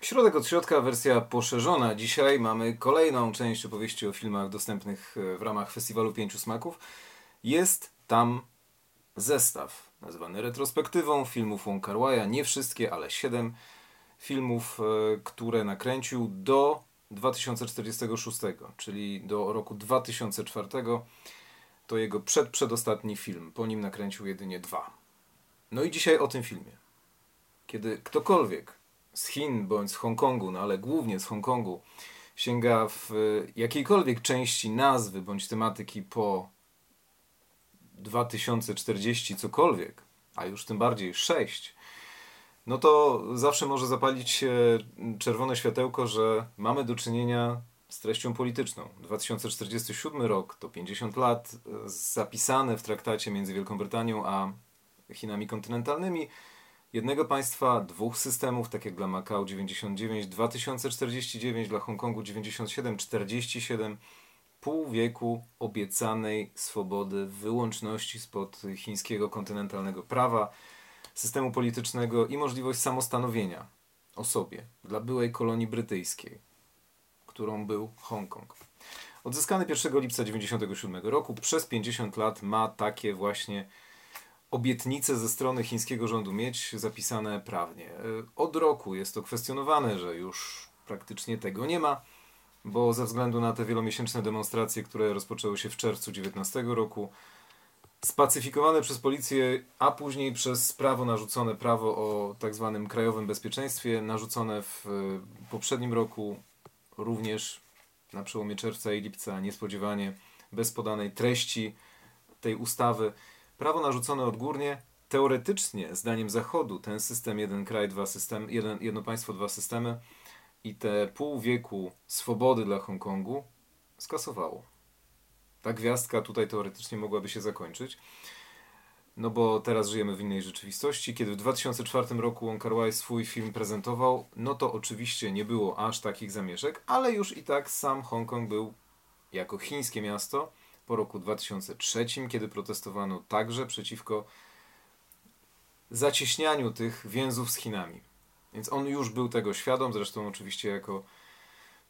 Środek od środka, wersja poszerzona. Dzisiaj mamy kolejną część opowieści o filmach dostępnych e, w ramach Festiwalu Pięciu Smaków. Jest tam zestaw nazwany retrospektywą filmów Wong Kar Wai'a. Nie wszystkie, ale siedem filmów, e, które nakręcił do 2046, czyli do roku 2004. To jego przedprzedostatni film. Po nim nakręcił jedynie dwa. No i dzisiaj o tym filmie. Kiedy ktokolwiek z Chin bądź z Hongkongu, no ale głównie z Hongkongu, sięga w jakiejkolwiek części nazwy bądź tematyki po 2040 cokolwiek, a już tym bardziej 6, no to zawsze może zapalić się czerwone światełko, że mamy do czynienia z treścią polityczną. 2047 rok to 50 lat zapisane w traktacie między Wielką Brytanią a Chinami kontynentalnymi jednego państwa, dwóch systemów, tak jak dla Macau 99, 2049, dla Hongkongu 97, 47, pół wieku obiecanej swobody, wyłączności spod chińskiego kontynentalnego prawa, systemu politycznego i możliwość samostanowienia o sobie dla byłej kolonii brytyjskiej, którą był Hongkong. Odzyskany 1 lipca 1997 roku przez 50 lat ma takie właśnie obietnice ze strony chińskiego rządu mieć zapisane prawnie. E, od roku jest to kwestionowane, że już praktycznie tego nie ma, bo ze względu na te wielomiesięczne demonstracje, które rozpoczęły się w czerwcu 2019 roku, spacyfikowane przez policję, a później przez prawo narzucone, prawo o tak zwanym krajowym bezpieczeństwie, narzucone w e, poprzednim roku, również na przełomie czerwca i lipca, niespodziewanie, bez podanej treści tej ustawy, Prawo narzucone odgórnie, teoretycznie, zdaniem Zachodu, ten system jeden kraj, dwa systemy, jeden, jedno państwo, dwa systemy i te pół wieku swobody dla Hongkongu skasowało. Ta gwiazdka tutaj teoretycznie mogłaby się zakończyć. No bo teraz żyjemy w innej rzeczywistości. Kiedy w 2004 roku Wong Kar Wai swój film prezentował, no to oczywiście nie było aż takich zamieszek, ale już i tak sam Hongkong był jako chińskie miasto po roku 2003, kiedy protestowano także przeciwko zacieśnianiu tych więzów z Chinami. Więc on już był tego świadom, zresztą oczywiście jako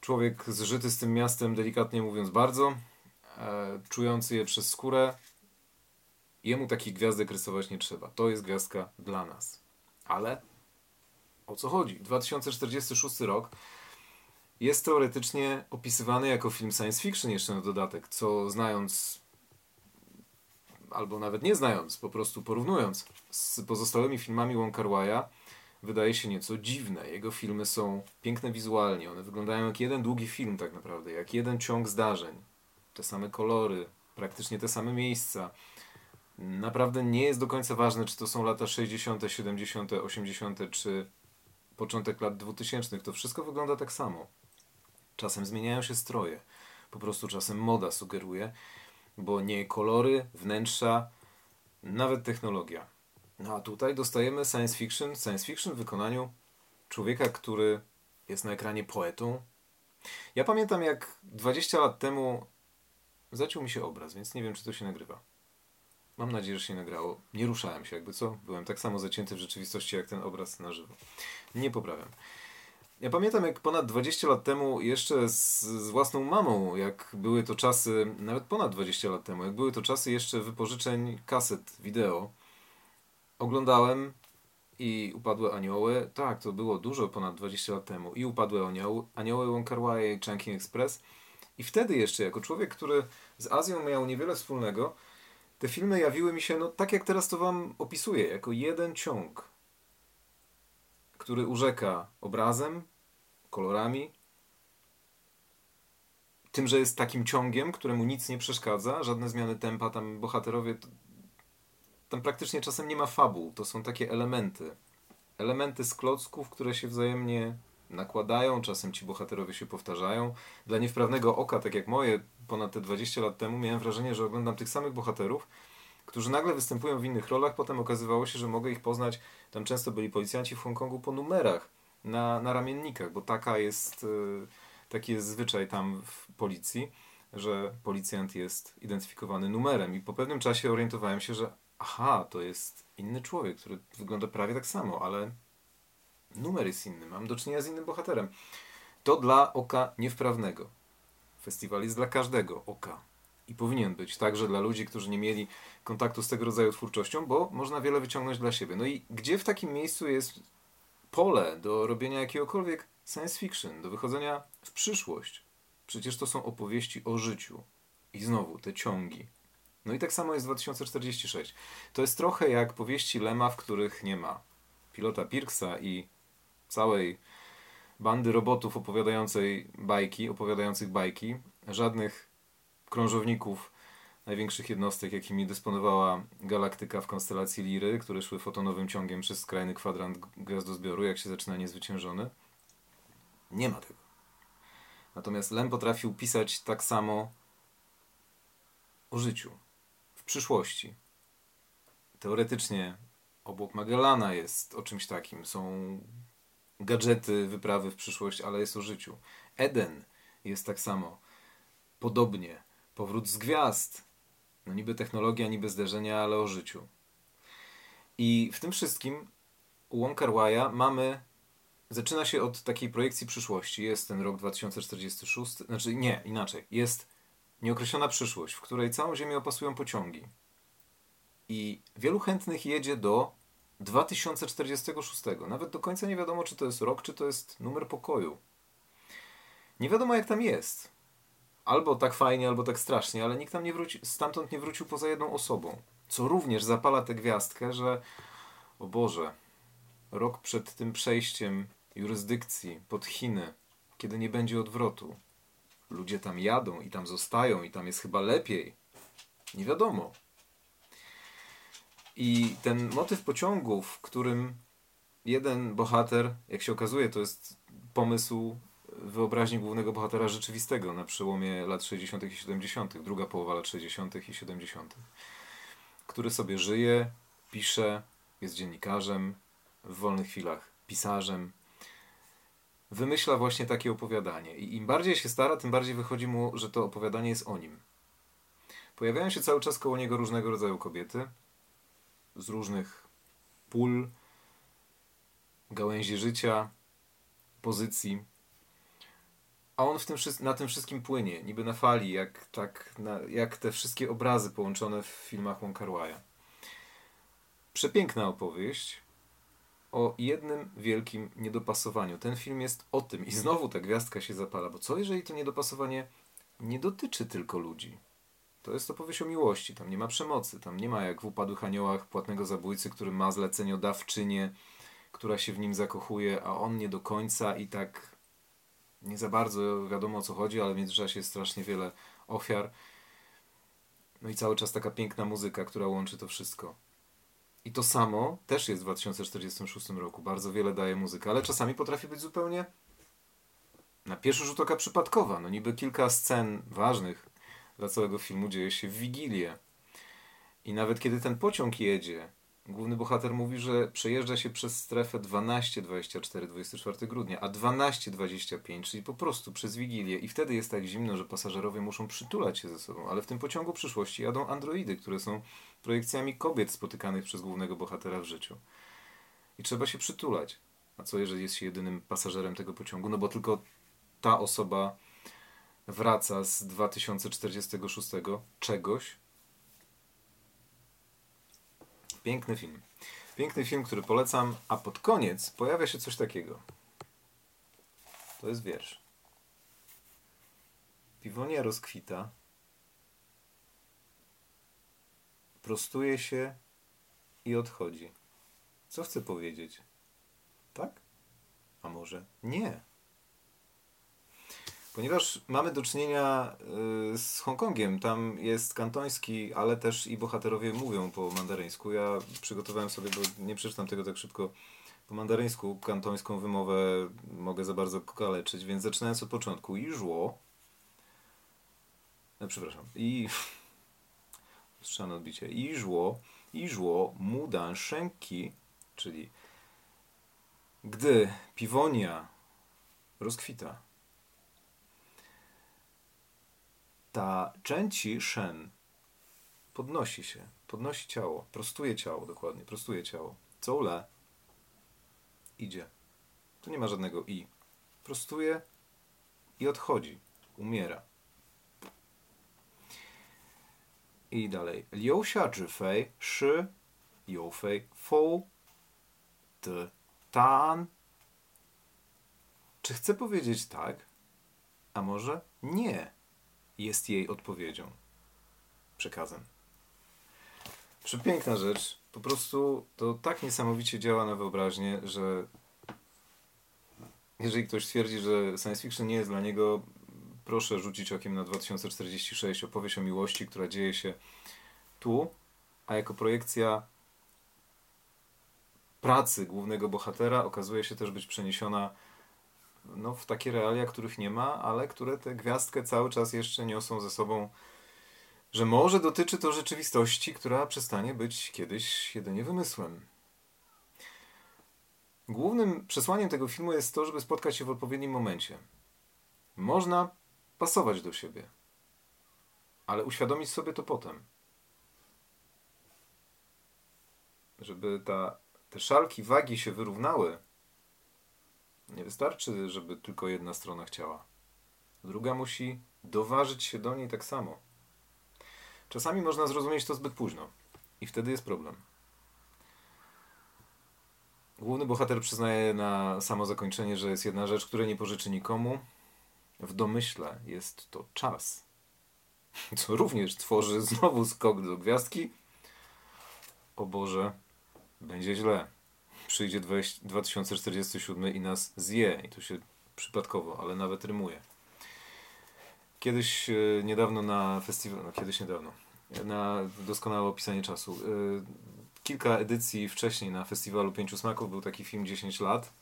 człowiek zżyty z tym miastem, delikatnie mówiąc bardzo, e, czujący je przez skórę, jemu takich gwiazdek rysować nie trzeba. To jest gwiazdka dla nas. Ale o co chodzi? 2046 rok jest teoretycznie opisywany jako film science fiction jeszcze na dodatek, co znając albo nawet nie znając, po prostu porównując z pozostałymi filmami Wai'a, wydaje się nieco dziwne. Jego filmy są piękne wizualnie, one wyglądają jak jeden długi film tak naprawdę, jak jeden ciąg zdarzeń. Te same kolory, praktycznie te same miejsca. Naprawdę nie jest do końca ważne, czy to są lata 60., 70., 80., czy początek lat 2000. To wszystko wygląda tak samo. Czasem zmieniają się stroje. Po prostu czasem moda sugeruje, bo nie kolory, wnętrza, nawet technologia. No a tutaj dostajemy science fiction, science fiction w wykonaniu człowieka, który jest na ekranie poetą. Ja pamiętam jak 20 lat temu zaciął mi się obraz, więc nie wiem czy to się nagrywa. Mam nadzieję, że się nagrało. Nie ruszałem się, jakby co? Byłem tak samo zacięty w rzeczywistości jak ten obraz na żywo. Nie poprawiam. Ja pamiętam, jak ponad 20 lat temu, jeszcze z, z, własną mamą, jak były to czasy, nawet ponad 20 lat temu, jak były to czasy jeszcze wypożyczeń kaset wideo, oglądałem i Upadłe Anioły, tak, to było dużo ponad 20 lat temu, i Upadłe Anioły, Anioły Wong Kar Wai, Chunking Express. I wtedy jeszcze, jako człowiek, który z Azją miał niewiele wspólnego, te filmy jawiły mi się, no tak jak teraz to wam opisuję, jako jeden ciąg który urzeka obrazem, kolorami, tym, że jest takim ciągiem, któremu nic nie przeszkadza, żadne zmiany tempa, tam bohaterowie, tam praktycznie czasem nie ma fabuł, to są takie elementy. Elementy z klocków, które się wzajemnie nakładają, czasem ci bohaterowie się powtarzają. Dla niewprawnego oka, tak jak moje, ponad te 20 lat temu, miałem wrażenie, że oglądam tych samych bohaterów, którzy nagle występują w innych rolach. Potem okazywało się, że mogę ich poznać. Tam często byli policjanci w Hongkongu po numerach na, na ramiennikach, bo taka jest, y, taki jest zwyczaj tam w policji, że policjant jest identyfikowany numerem. I po pewnym czasie orientowałem się, że aha, to jest inny człowiek, który wygląda prawie tak samo, ale Numer jest inny, mam do czynienia z innym bohaterem. To dla oka niewprawnego. Festiwal jest dla każdego oka. I powinien być także dla ludzi, którzy nie mieli kontaktu z tego rodzaju twórczością, bo można wiele wyciągnąć dla siebie. No i gdzie w takim miejscu jest pole do robienia jakiegokolwiek science fiction, do wychodzenia w przyszłość? Przecież to są opowieści o życiu. I znowu te ciągi. No i tak samo jest 2046. To jest trochę jak powieści Lema, w których nie ma pilota Pirksa i całej bandy robotów opowiadającej bajki, opowiadających bajki, żadnych krążowników największych jednostek, jakimi dysponowała galaktyka w konstelacji Liry, które szły fotonowym ciągiem przez skrajny kwadrant gwiazdozbioru, jak się zaczyna niezwyciężony. Nie ma tego. Natomiast Lem potrafił pisać tak samo o życiu, w przyszłości. Teoretycznie obłok Magellana jest o czymś takim. Są gadżety, wyprawy w przyszłość, ale jest o życiu. Eden jest tak samo. Podobnie. Powrót z gwiazd. No niby technologia, niby zderzenia, ale o życiu. I w tym wszystkim u Wong mamy zaczyna się od takiej projekcji przyszłości. Jest ten rok 2046, znaczy nie, inaczej. Jest nieokreślona przyszłość, w której całą Ziemię opasują pociągi. I wielu chętnych jedzie do 2046. Nawet do końca nie wiadomo, czy to jest rok, czy to jest numer pokoju. Nie wiadomo, jak tam jest. Albo tak fajnie, albo tak strasznie, ale nikt tam nie wróci, stamtąd nie wrócił poza jedną osobą. Co również zapala tę gwiazdkę, że o Boże, rok przed tym przejściem jurysdykcji pod Chiny, kiedy nie będzie odwrotu. Ludzie tam jadą i tam zostają i tam jest chyba lepiej. Nie wiadomo. I ten motyw pociągu, w którym jeden bohater, jak się okazuje, to jest pomysł wyobraźni głównego bohatera rzeczywistego na przełomie lat 60. i 70., druga połowa lat 60. i 70., który sobie żyje, pisze, jest dziennikarzem, w wolnych chwilach pisarzem. Wymyśla właśnie takie opowiadanie. I im bardziej się stara, tym bardziej wychodzi mu, że to opowiadanie jest o nim. Pojawiają się cały czas koło niego różnego rodzaju kobiety, z różnych pól, gałęzi życia, pozycji. A on w tym, na tym wszystkim płynie, niby na fali, jak, tak, na, jak te wszystkie obrazy połączone w filmach Wong Przepiękna opowieść o jednym wielkim niedopasowaniu. Ten film jest o tym i znowu ta gwiazdka się zapala, bo co jeżeli to niedopasowanie nie dotyczy tylko ludzi? To jest opowieść o miłości. Tam nie ma przemocy. Tam nie ma jak w Upadłych Aniołach płatnego zabójcy, który ma zleceniodawczynię, która się w nim zakochuje, a on nie do końca i tak nie za bardzo wiadomo o co chodzi, ale w międzyczasie jest strasznie wiele ofiar. No i cały czas taka piękna muzyka, która łączy to wszystko. I to samo też jest w 2046 roku. Bardzo wiele daje muzyka, ale czasami potrafi być zupełnie na pierwszy rzut oka przypadkowa. No niby kilka scen ważnych dla całego filmu dzieje się w Wigilię. I nawet kiedy ten pociąg jedzie, główny bohater mówi, że przejeżdża się przez strefę 12, 24, 24 grudnia, a 12, 25, czyli po prostu przez Wigilię. I wtedy jest tak zimno, że pasażerowie muszą przytulać się ze sobą. Ale w tym pociągu przyszłości jadą androidy, które są projekcjami kobiet spotykanych przez głównego bohatera w życiu. I trzeba się przytulać. A co jeżeli jest się jedynym pasażerem tego pociągu? No bo tylko ta osoba wraca z 2046 czegoś. Piękny film. Piękny film, który polecam, a pod koniec pojawia się coś takiego. To jest wiersz. Piwonia rozkwita, prostuje się i odchodzi. Co chcę powiedzieć? Tak? A może nie? Ponieważ mamy do czynienia y, z Hongkongiem, tam jest kantoński, ale też i bohaterowie mówią po mandaryńsku. Ja przygotowałem sobie, bo nie przeczytam tego tak szybko po mandaryńsku, kantońską wymowę. Mogę za bardzo kaleczyć, więc zaczynając od początku. I żło, no, przepraszam, i strzane odbicie, i żło, i żło mudan szenki, czyli gdy piwonia rozkwita, ta częci shen podnosi się, podnosi ciało, prostuje ciało, dokładnie, prostuje ciało. Coule idzie. Tu nie ma żadnego i. Prostuje i odchodzi, umiera. I dalej. Liu xia zhi fei, shi, you fei, fou, ty, tan. Czy chcę powiedzieć tak? A może nie? Jest jej odpowiedzią, przekazem. Przepiękna rzecz. Po prostu to tak niesamowicie działa na wyobraźnię, że jeżeli ktoś twierdzi, że science fiction nie jest dla niego, proszę rzucić okiem na 2046, opowieść o miłości, która dzieje się tu, a jako projekcja pracy głównego bohatera okazuje się też być przeniesiona no, w takie realia, których nie ma, ale które tę gwiazdkę cały czas jeszcze niosą ze sobą, że może dotyczy to rzeczywistości, która przestanie być kiedyś jedynie wymysłem. Głównym przesłaniem tego filmu jest to, żeby spotkać się w odpowiednim momencie. Można pasować do siebie, ale uświadomić sobie to potem. Żeby ta, te szalki wagi się wyrównały, nie wystarczy, żeby tylko jedna strona chciała. Druga musi doważyć się do niej tak samo. Czasami można zrozumieć to zbyt późno i wtedy jest problem. Główny bohater przyznaje na samo zakończenie, że jest jedna rzecz, której nie pożyczy nikomu. W domyśle jest to czas. Co również tworzy znowu skok do gwiazdki. O Boże, będzie źle. Przyjdzie 2047 i nas zje. I to się przypadkowo, ale nawet rymuje. Kiedyś, e, niedawno na festiwalu, no kiedyś niedawno, na doskonałe opisanie czasu. E, kilka edycji wcześniej na Festiwalu Pięciu Smaków był taki film 10 lat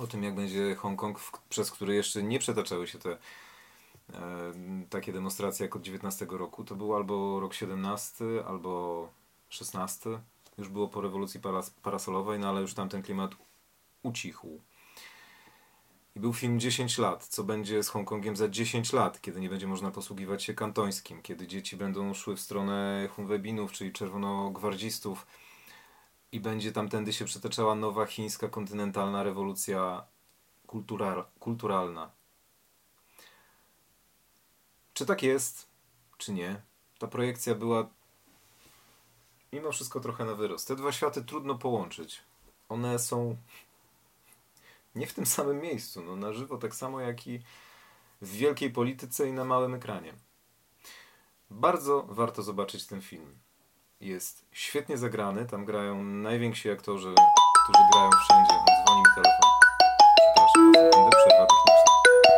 o tym, jak będzie Hongkong, przez który jeszcze nie przetaczały się te e, takie demonstracje jak od 19 roku. To był albo rok 17, albo 16. Już było po rewolucji paras parasolowej, no ale już tam ten klimat ucichł. I był film 10 lat. Co będzie z Hongkongiem za 10 lat, kiedy nie będzie można posługiwać się kantońskim, kiedy dzieci będą szły w stronę Hunwebinów, czyli czerwonogwardzistów i będzie tamtędy się przetaczała nowa chińska kontynentalna rewolucja kultural, kulturalna. Czy tak jest, czy nie? Ta projekcja była mimo wszystko trochę na wyrost. Te dwa światy trudno połączyć. One są nie w tym samym miejscu, no na żywo tak samo jak i w wielkiej polityce i na małym ekranie. Bardzo warto zobaczyć ten film. Jest świetnie zagrany, tam grają najwięksi aktorzy, którzy grają wszędzie. Dzwoni mi telefon.